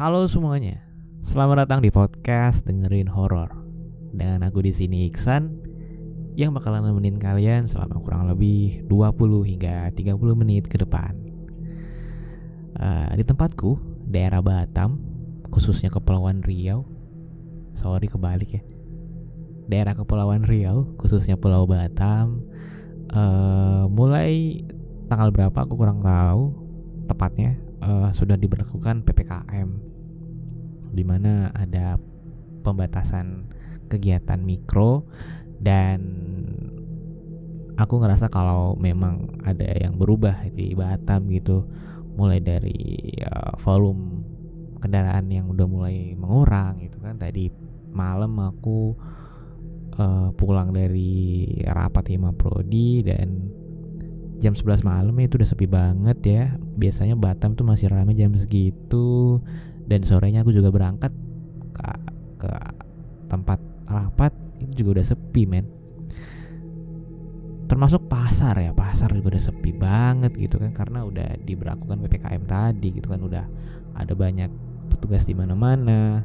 Halo semuanya, selamat datang di podcast dengerin horor. Dengan aku di sini Iksan yang bakalan nemenin kalian selama kurang lebih 20 hingga 30 menit ke depan. Uh, di tempatku, daerah Batam, khususnya Kepulauan Riau. Sorry kebalik ya. Daerah Kepulauan Riau, khususnya Pulau Batam. Uh, mulai tanggal berapa aku kurang tahu tepatnya uh, sudah diberlakukan PPKM di mana ada pembatasan kegiatan mikro dan aku ngerasa kalau memang ada yang berubah di Batam gitu mulai dari uh, volume kendaraan yang udah mulai mengurang gitu kan. Tadi malam aku uh, pulang dari rapat Hima Prodi dan jam 11 malam itu udah sepi banget ya. Biasanya Batam tuh masih ramai jam segitu dan sorenya aku juga berangkat ke, ke tempat rapat itu juga udah sepi men. Termasuk pasar ya pasar juga udah sepi banget gitu kan karena udah diberlakukan ppkm tadi gitu kan udah ada banyak petugas di mana-mana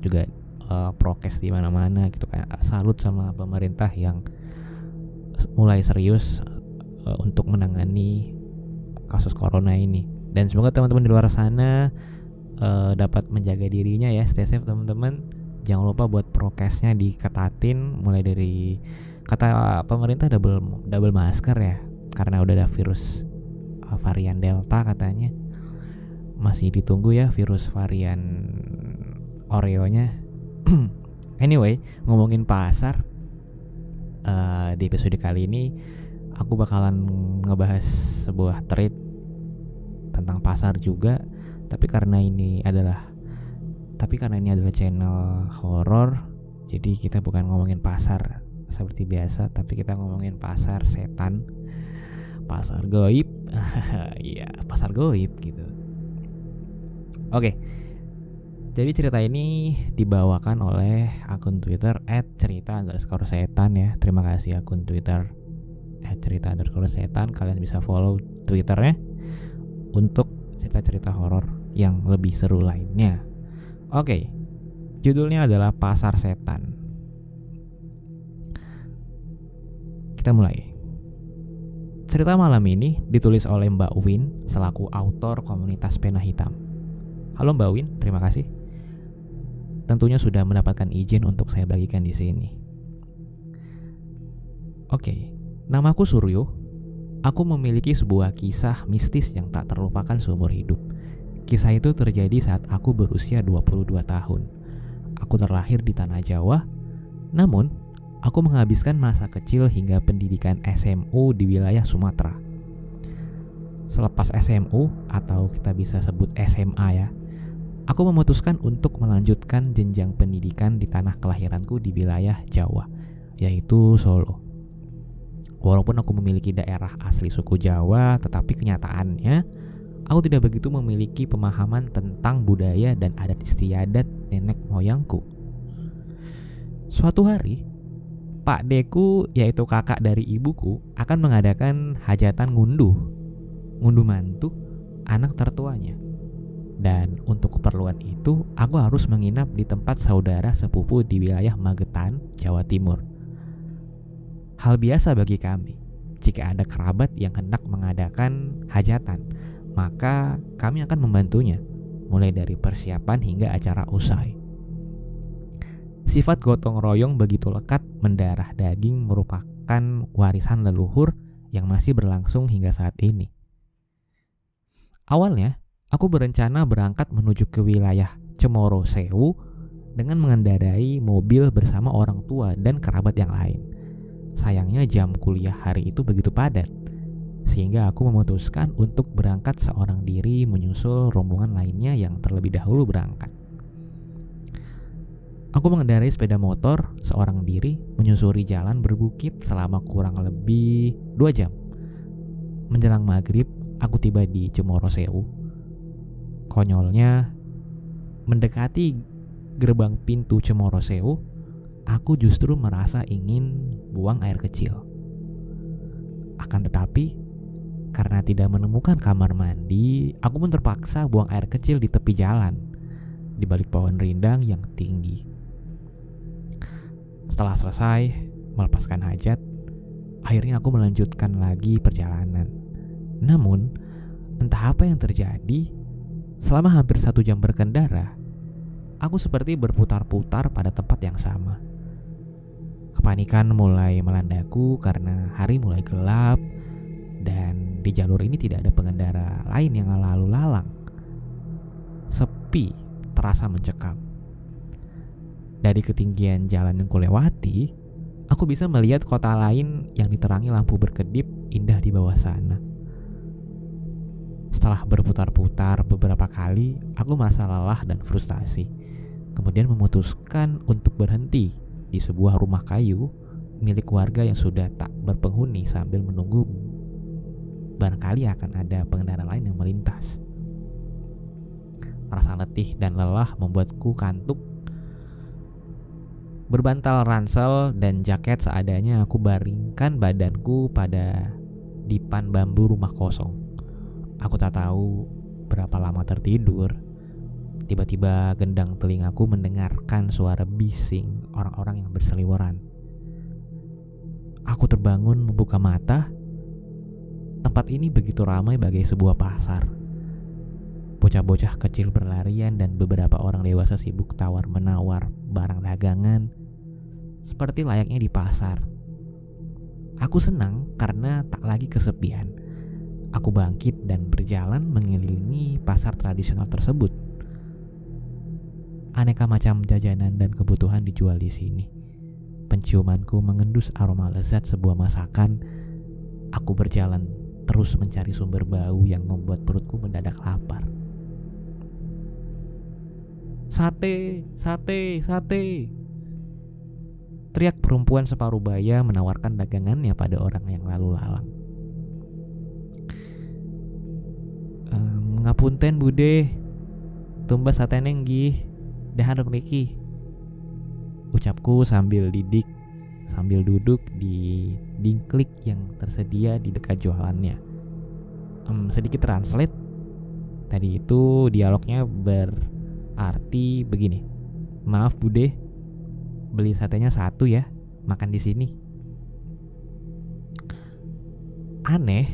juga uh, prokes di mana-mana gitu kan. Salut sama pemerintah yang mulai serius uh, untuk menangani kasus corona ini. Dan semoga teman-teman di luar sana uh, dapat menjaga dirinya ya. Stay safe teman-teman. Jangan lupa buat prokesnya diketatin mulai dari kata pemerintah double double masker ya. Karena udah ada virus uh, varian delta katanya. Masih ditunggu ya virus varian Oreo-nya. Anyway ngomongin pasar uh, di episode kali ini aku bakalan ngebahas sebuah trade tentang pasar juga tapi karena ini adalah tapi karena ini adalah channel horor jadi kita bukan ngomongin pasar seperti biasa tapi kita ngomongin pasar setan pasar goib. Iya pasar goib gitu. Oke jadi cerita ini dibawakan oleh akun Twitter @cerita underscore setan ya. Terima kasih akun Twitter @cerita underscore setan. Kalian bisa follow Twitternya untuk cerita-cerita horor yang lebih seru lainnya. Oke, judulnya adalah Pasar Setan. Kita mulai. Cerita malam ini ditulis oleh Mbak Win selaku autor komunitas pena hitam. Halo Mbak Win, terima kasih. Tentunya sudah mendapatkan izin untuk saya bagikan di sini. Oke, namaku Suryo. Aku memiliki sebuah kisah mistis yang tak terlupakan seumur hidup. Kisah itu terjadi saat aku berusia 22 tahun. Aku terlahir di tanah Jawa, namun aku menghabiskan masa kecil hingga pendidikan SMU di wilayah Sumatera. Selepas SMU atau kita bisa sebut SMA ya, aku memutuskan untuk melanjutkan jenjang pendidikan di tanah kelahiranku di wilayah Jawa, yaitu Solo. Walaupun aku memiliki daerah asli suku Jawa, tetapi kenyataannya aku tidak begitu memiliki pemahaman tentang budaya dan adat istiadat nenek moyangku. Suatu hari, Pak Deku yaitu kakak dari ibuku akan mengadakan hajatan ngunduh, ngunduh mantu anak tertuanya. Dan untuk keperluan itu, aku harus menginap di tempat saudara sepupu di wilayah Magetan, Jawa Timur. Hal biasa bagi kami jika ada kerabat yang hendak mengadakan hajatan maka kami akan membantunya, mulai dari persiapan hingga acara usai. Sifat gotong royong begitu lekat mendarah daging merupakan warisan leluhur yang masih berlangsung hingga saat ini. Awalnya, aku berencana berangkat menuju ke wilayah Cemoro Sewu dengan mengendarai mobil bersama orang tua dan kerabat yang lain. Sayangnya jam kuliah hari itu begitu padat sehingga aku memutuskan untuk berangkat seorang diri menyusul rombongan lainnya yang terlebih dahulu berangkat. Aku mengendarai sepeda motor seorang diri menyusuri jalan berbukit selama kurang lebih dua jam. Menjelang maghrib, aku tiba di Cemoro Sewu. Konyolnya, mendekati gerbang pintu Cemoro Sewu, aku justru merasa ingin buang air kecil. Akan tetapi, Karena tidak menemukan kamar mandi, aku pun terpaksa buang air kecil di tepi jalan, di balik pohon rindang yang tinggi. Setelah selesai melepaskan hajat, akhirnya aku melanjutkan lagi perjalanan. Namun, entah apa yang terjadi, selama hampir satu jam berkendara, aku seperti berputar-putar pada tempat yang sama. Kepanikan mulai melandaku karena hari mulai gelap dan di jalur ini tidak ada pengendara lain yang lalu lalang. Sepi terasa mencekam. Dari ketinggian jalan yang kulewati, aku bisa melihat kota lain yang diterangi lampu berkedip indah di bawah sana. Setelah berputar-putar beberapa kali, aku merasa lelah dan frustasi. Kemudian memutuskan untuk berhenti di sebuah rumah kayu milik warga yang sudah tak berpenghuni sambil menunggu barangkali akan ada pengendara lain yang melintas. Rasa letih dan lelah membuatku kantuk. Berbantal ransel dan jaket seadanya aku baringkan badanku pada dipan bambu rumah kosong. Aku tak tahu berapa lama tertidur. Tiba-tiba gendang telingaku mendengarkan suara bising orang-orang yang berseliweran. Aku terbangun membuka mata Tempat ini begitu ramai bagai sebuah pasar. Bocah-bocah kecil berlarian dan beberapa orang dewasa sibuk tawar-menawar barang dagangan seperti layaknya di pasar. Aku senang karena tak lagi kesepian. Aku bangkit dan berjalan mengelilingi pasar tradisional tersebut. Aneka macam jajanan dan kebutuhan dijual di sini. Penciumanku mengendus aroma lezat sebuah masakan. Aku berjalan terus mencari sumber bau yang membuat perutku mendadak lapar. Sate, sate, sate. Teriak perempuan separuh baya menawarkan dagangannya pada orang yang lalu lalang. ehm, ngapunten bude, tumbas sate nenggi, dahan niki. Ucapku sambil didik sambil duduk di dingklik yang tersedia di dekat jualannya. Um, sedikit translate. Tadi itu dialognya berarti begini. Maaf Bude, beli satenya satu ya, makan di sini. Aneh,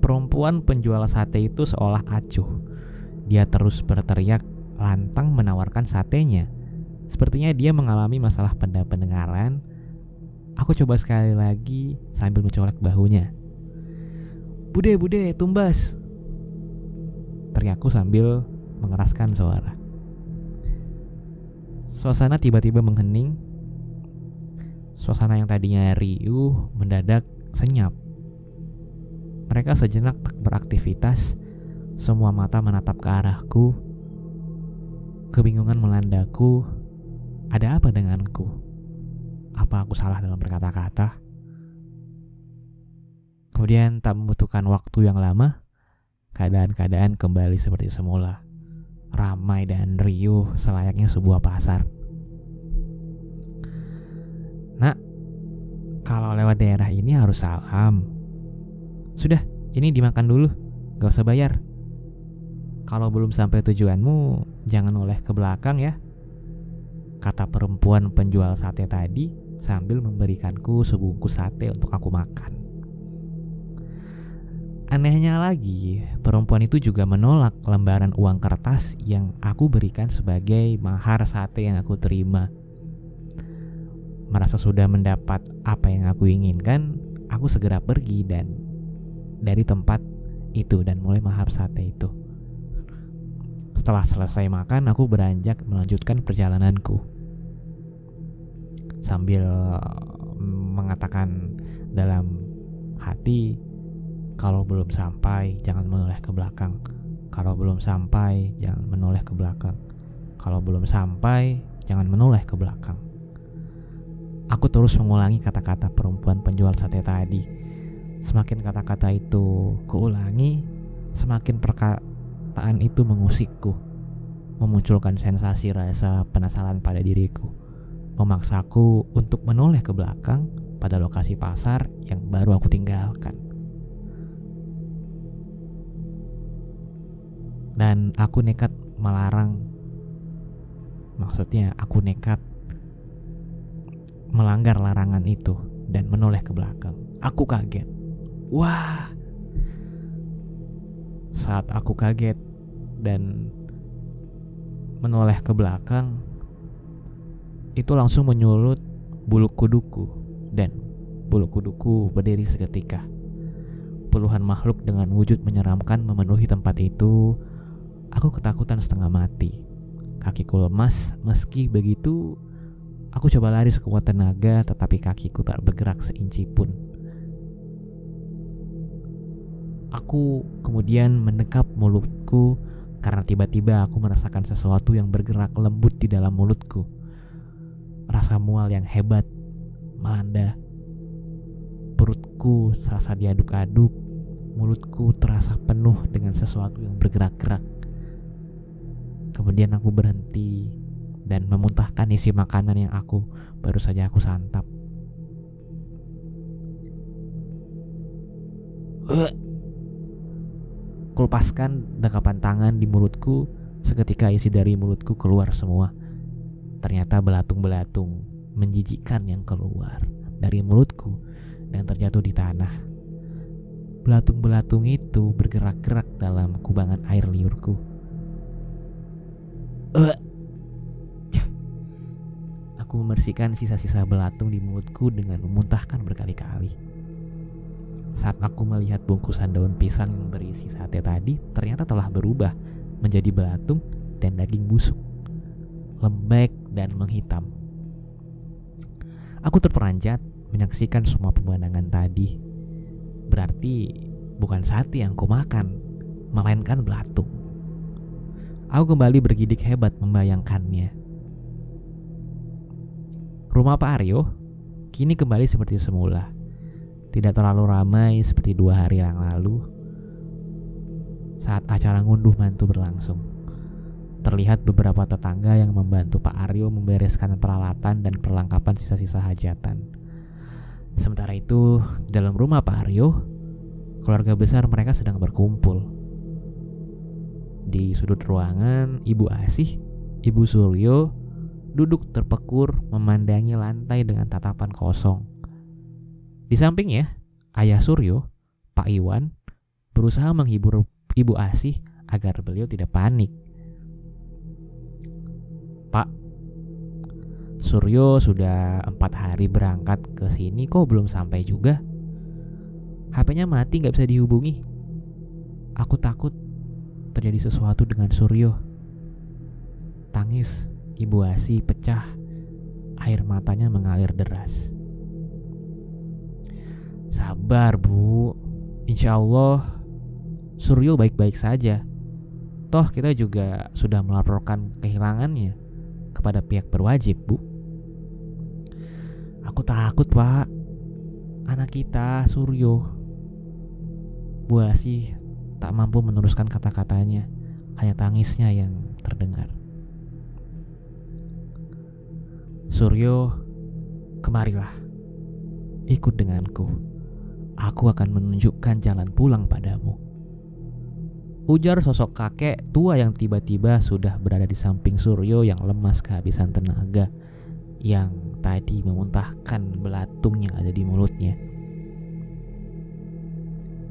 perempuan penjual sate itu seolah acuh. Dia terus berteriak lantang menawarkan satenya. Sepertinya dia mengalami masalah pendengaran Aku coba sekali lagi sambil mencolek bahunya. Bude, bude, tumbas. Teriakku sambil mengeraskan suara. Suasana tiba-tiba menghening. Suasana yang tadinya riuh mendadak senyap. Mereka sejenak tak beraktivitas. Semua mata menatap ke arahku. Kebingungan melandaku. Ada apa denganku? Apa aku salah dalam berkata-kata? Kemudian tak membutuhkan waktu yang lama, keadaan-keadaan kembali seperti semula. Ramai dan riuh selayaknya sebuah pasar. Nak, kalau lewat daerah ini harus salam. Sudah, ini dimakan dulu, gak usah bayar. Kalau belum sampai tujuanmu, jangan oleh ke belakang ya kata perempuan penjual sate tadi sambil memberikanku sebungkus sate untuk aku makan. Anehnya lagi, perempuan itu juga menolak lembaran uang kertas yang aku berikan sebagai mahar sate yang aku terima. Merasa sudah mendapat apa yang aku inginkan, aku segera pergi dan dari tempat itu dan mulai mahar sate itu. Setelah selesai makan, aku beranjak melanjutkan perjalananku. Sambil mengatakan dalam hati kalau belum sampai jangan menoleh ke belakang. Kalau belum sampai jangan menoleh ke belakang. Kalau belum sampai jangan menoleh ke belakang. Aku terus mengulangi kata-kata perempuan penjual sate tadi. Semakin kata-kata itu kuulangi semakin perkataan itu mengusikku, memunculkan sensasi rasa penasaran pada diriku, memaksaku untuk menoleh ke belakang pada lokasi pasar yang baru aku tinggalkan. Dan aku nekat melarang, maksudnya aku nekat melanggar larangan itu dan menoleh ke belakang. Aku kaget. Wah, saat aku kaget dan menoleh ke belakang, itu langsung menyulut bulu kuduku dan bulu kuduku berdiri seketika. Puluhan makhluk dengan wujud menyeramkan memenuhi tempat itu. Aku ketakutan setengah mati. Kakiku lemas, meski begitu Aku coba lari sekuat tenaga tetapi kakiku tak bergerak seinci pun. Aku kemudian mendekap mulutku karena tiba-tiba aku merasakan sesuatu yang bergerak lembut di dalam mulutku. Rasa mual yang hebat melanda. Perutku serasa diaduk-aduk, mulutku terasa penuh dengan sesuatu yang bergerak-gerak. Kemudian aku berhenti dan memuntahkan isi makanan yang aku baru saja aku santap. Kulepaskan dekapan tangan di mulutku seketika isi dari mulutku keluar semua. Ternyata belatung-belatung menjijikkan yang keluar dari mulutku dan terjatuh di tanah. Belatung-belatung itu bergerak-gerak dalam kubangan air liurku. Uh, Aku membersihkan sisa-sisa belatung di mulutku dengan memuntahkan berkali-kali. Saat aku melihat bungkusan daun pisang yang berisi sate tadi, ternyata telah berubah menjadi belatung dan daging busuk, lembek dan menghitam. Aku terperanjat menyaksikan semua pemandangan tadi. Berarti bukan sate yang kumakan, melainkan belatung. Aku kembali bergidik hebat membayangkannya. Rumah Pak Aryo kini kembali seperti semula. Tidak terlalu ramai seperti dua hari yang lalu saat acara ngunduh mantu berlangsung. Terlihat beberapa tetangga yang membantu Pak Aryo membereskan peralatan dan perlengkapan sisa-sisa hajatan. Sementara itu, dalam rumah Pak Aryo, keluarga besar mereka sedang berkumpul. Di sudut ruangan, Ibu Asih, Ibu Suryo, duduk terpekur memandangi lantai dengan tatapan kosong. Di sampingnya, Ayah Suryo, Pak Iwan, berusaha menghibur Ibu Asih agar beliau tidak panik. Pak, Suryo sudah empat hari berangkat ke sini kok belum sampai juga. HP-nya mati nggak bisa dihubungi. Aku takut terjadi sesuatu dengan Suryo. Tangis Ibu Asi pecah. Air matanya mengalir deras. Sabar, Bu. Insya Allah, Suryo baik-baik saja. Toh kita juga sudah melaporkan kehilangannya kepada pihak berwajib, Bu. Aku takut, Pak. Anak kita, Suryo. Bu Asi tak mampu meneruskan kata-katanya. Hanya tangisnya yang terdengar. Suryo, kemarilah. Ikut denganku. Aku akan menunjukkan jalan pulang padamu. Ujar sosok kakek tua yang tiba-tiba sudah berada di samping Suryo yang lemas kehabisan tenaga yang tadi memuntahkan belatung yang ada di mulutnya.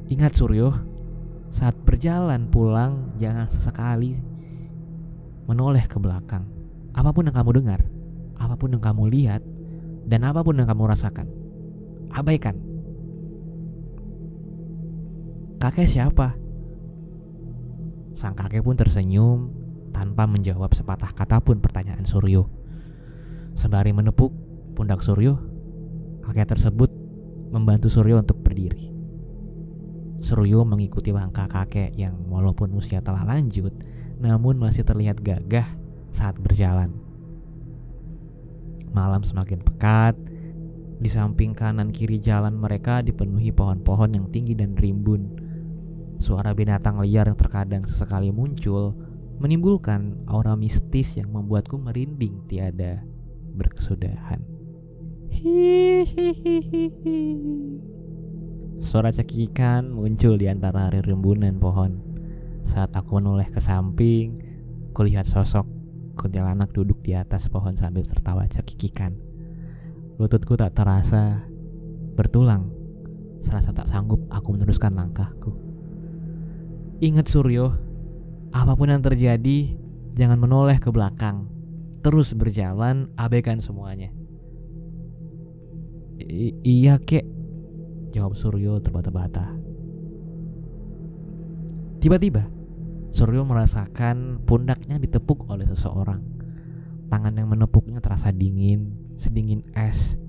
Ingat Suryo, saat berjalan pulang jangan sesekali menoleh ke belakang. Apa pun yang kamu dengar, apa pun yang kamu lihat dan apa pun yang kamu rasakan. Abaikan. Kakek siapa? Sang kakek pun tersenyum tanpa menjawab sepatah kata pun pertanyaan Suryo. Sembari menepuk pundak Suryo, kakek tersebut membantu Suryo untuk berdiri. Suryo mengikuti langkah kakek yang walaupun usia telah lanjut, namun masih terlihat gagah saat berjalan. Malam semakin pekat. Di samping kanan kiri jalan mereka dipenuhi pohon-pohon yang tinggi dan rimbun. Suara binatang liar yang terkadang sesekali muncul menimbulkan aura mistis yang membuatku merinding tiada berkesudahan. Hihihihi. Suara cekikan muncul di antara rimbunan pohon. Saat aku menoleh ke samping, kulihat sosok kuntilanak duduk di atas pohon sambil tertawa cekikikan. Lututku tak terasa bertulang. Serasa tak sanggup aku meneruskan langkahku. Ingat Suryo, apa pun yang terjadi, jangan menoleh ke belakang. Terus berjalan, abaikan semuanya. I iya kek, jawab Suryo terbata-bata. Tiba-tiba, Suryo merasakan pundaknya ditepuk oleh seseorang. Tangan yang menepuknya terasa dingin, sedingin es.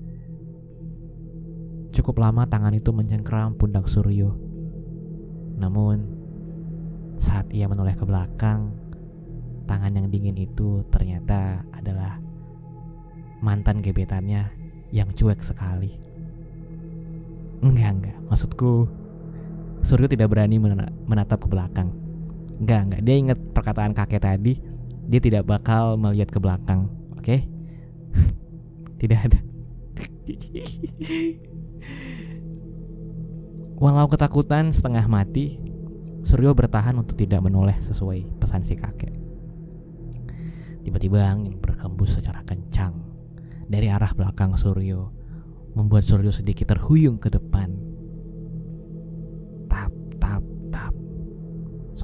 Cukup lama tangan itu mencengkram pundak Suryo. Namun, saat ia menoleh ke belakang, tangan yang dingin itu ternyata adalah mantan gebetannya yang cuek sekali. Enggak, enggak. Maksudku, Suryo tidak berani menatap ke belakang. Enggak, enggak. Dia ingat perkataan kakek tadi. Dia tidak bakal melihat ke belakang. Oke? Tidak ada. Walau ketakutan setengah mati, Suryo bertahan untuk tidak menoleh sesuai pesan si kakek. Tiba-tiba angin berhembus secara kencang dari arah belakang Suryo, membuat Suryo sedikit terhuyung ke depan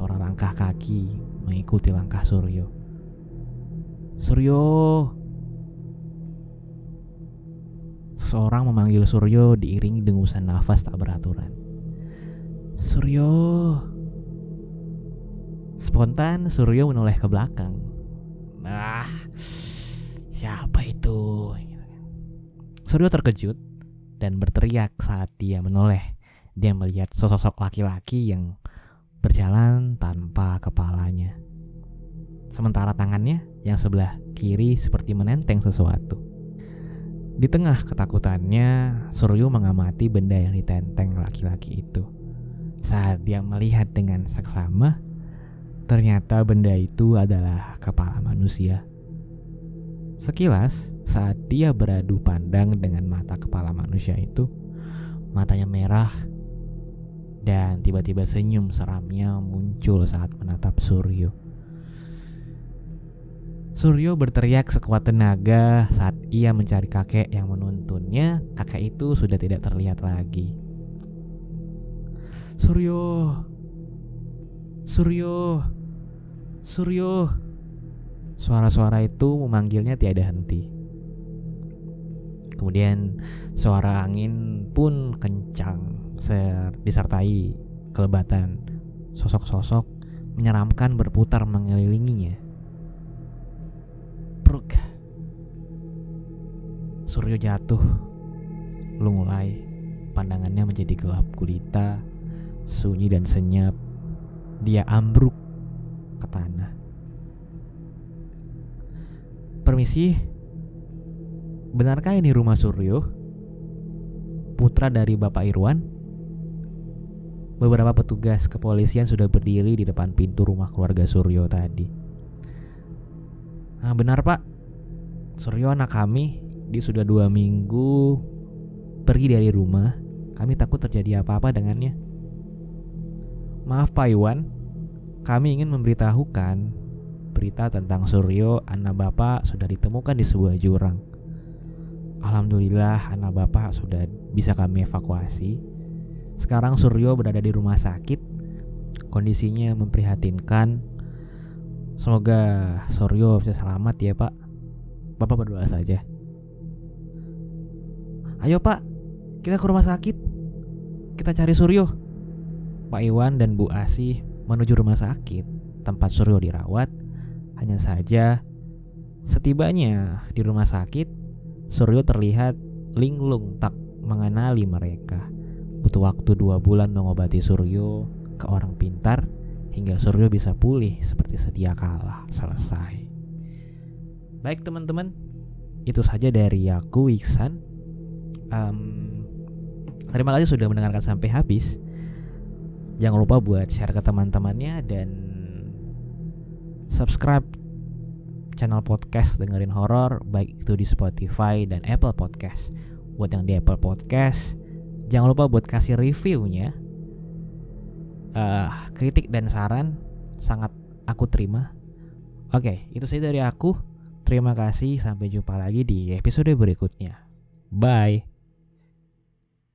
Suara langkah kaki mengikuti langkah Suryo. Suryo. Seseorang memanggil Suryo diiringi dengusan nafas tak beraturan. Suryo. Spontan Suryo menoleh ke belakang. Nah, siapa itu? Suryo terkejut dan berteriak saat dia menoleh. Dia melihat sosok laki-laki yang berjalan tanpa kepalanya. Sementara tangannya yang sebelah kiri seperti menenteng sesuatu. Di tengah ketakutannya, Suryo mengamati benda yang ditenteng laki-laki itu. Saat dia melihat dengan seksama, ternyata benda itu adalah kepala manusia. Sekilas, saat dia beradu pandang dengan mata kepala manusia itu, matanya merah dan tiba-tiba senyum seramnya muncul saat menatap Suryo. Suryo berteriak sekuat tenaga saat ia mencari kakek yang menuntunnya. Kakek itu sudah tidak terlihat lagi. Suryo, Suryo, Suryo. Suara-suara itu memanggilnya tiada henti. Kemudian suara angin pun kencang disertai kelebatan sosok-sosok menyeramkan berputar mengelilinginya. Pruk. Suryo jatuh. Lungulai. Pandangannya menjadi gelap gulita, sunyi dan senyap. Dia ambruk ke tanah. Permisi. Benarkah ini rumah Suryo? Putra dari Bapak Irwan? Beberapa petugas kepolisian sudah berdiri di depan pintu rumah keluarga Suryo tadi. Nah, benar pak, Suryo anak kami, dia sudah dua minggu pergi dari rumah. Kami takut terjadi apa-apa dengannya. Maaf Pak Iwan, kami ingin memberitahukan berita tentang Suryo, anak bapak sudah ditemukan di sebuah jurang. Alhamdulillah anak bapak sudah bisa kami evakuasi sekarang Suryo berada di rumah sakit. Kondisinya memprihatinkan. Semoga Suryo bisa selamat ya, Pak. Bapak berdoa saja. Ayo, Pak. Kita ke rumah sakit. Kita cari Suryo. Pak Iwan dan Bu Asih menuju rumah sakit tempat Suryo dirawat. Hanya saja setibanya di rumah sakit, Suryo terlihat linglung tak mengenali mereka. Butuh waktu dua bulan mengobati Suryo ke orang pintar hingga Suryo bisa pulih seperti sedia kala. Selesai. Baik teman-teman, itu saja dari aku Iksan. Um, terima kasih sudah mendengarkan sampai habis. Jangan lupa buat share ke teman-temannya dan subscribe channel podcast dengerin horor baik itu di Spotify dan Apple Podcast. Buat yang di Apple Podcast, Jangan lupa buat kasih reviewnya, uh, kritik dan saran sangat aku terima. Oke, itu saja dari aku. Terima kasih, sampai jumpa lagi di episode berikutnya. Bye.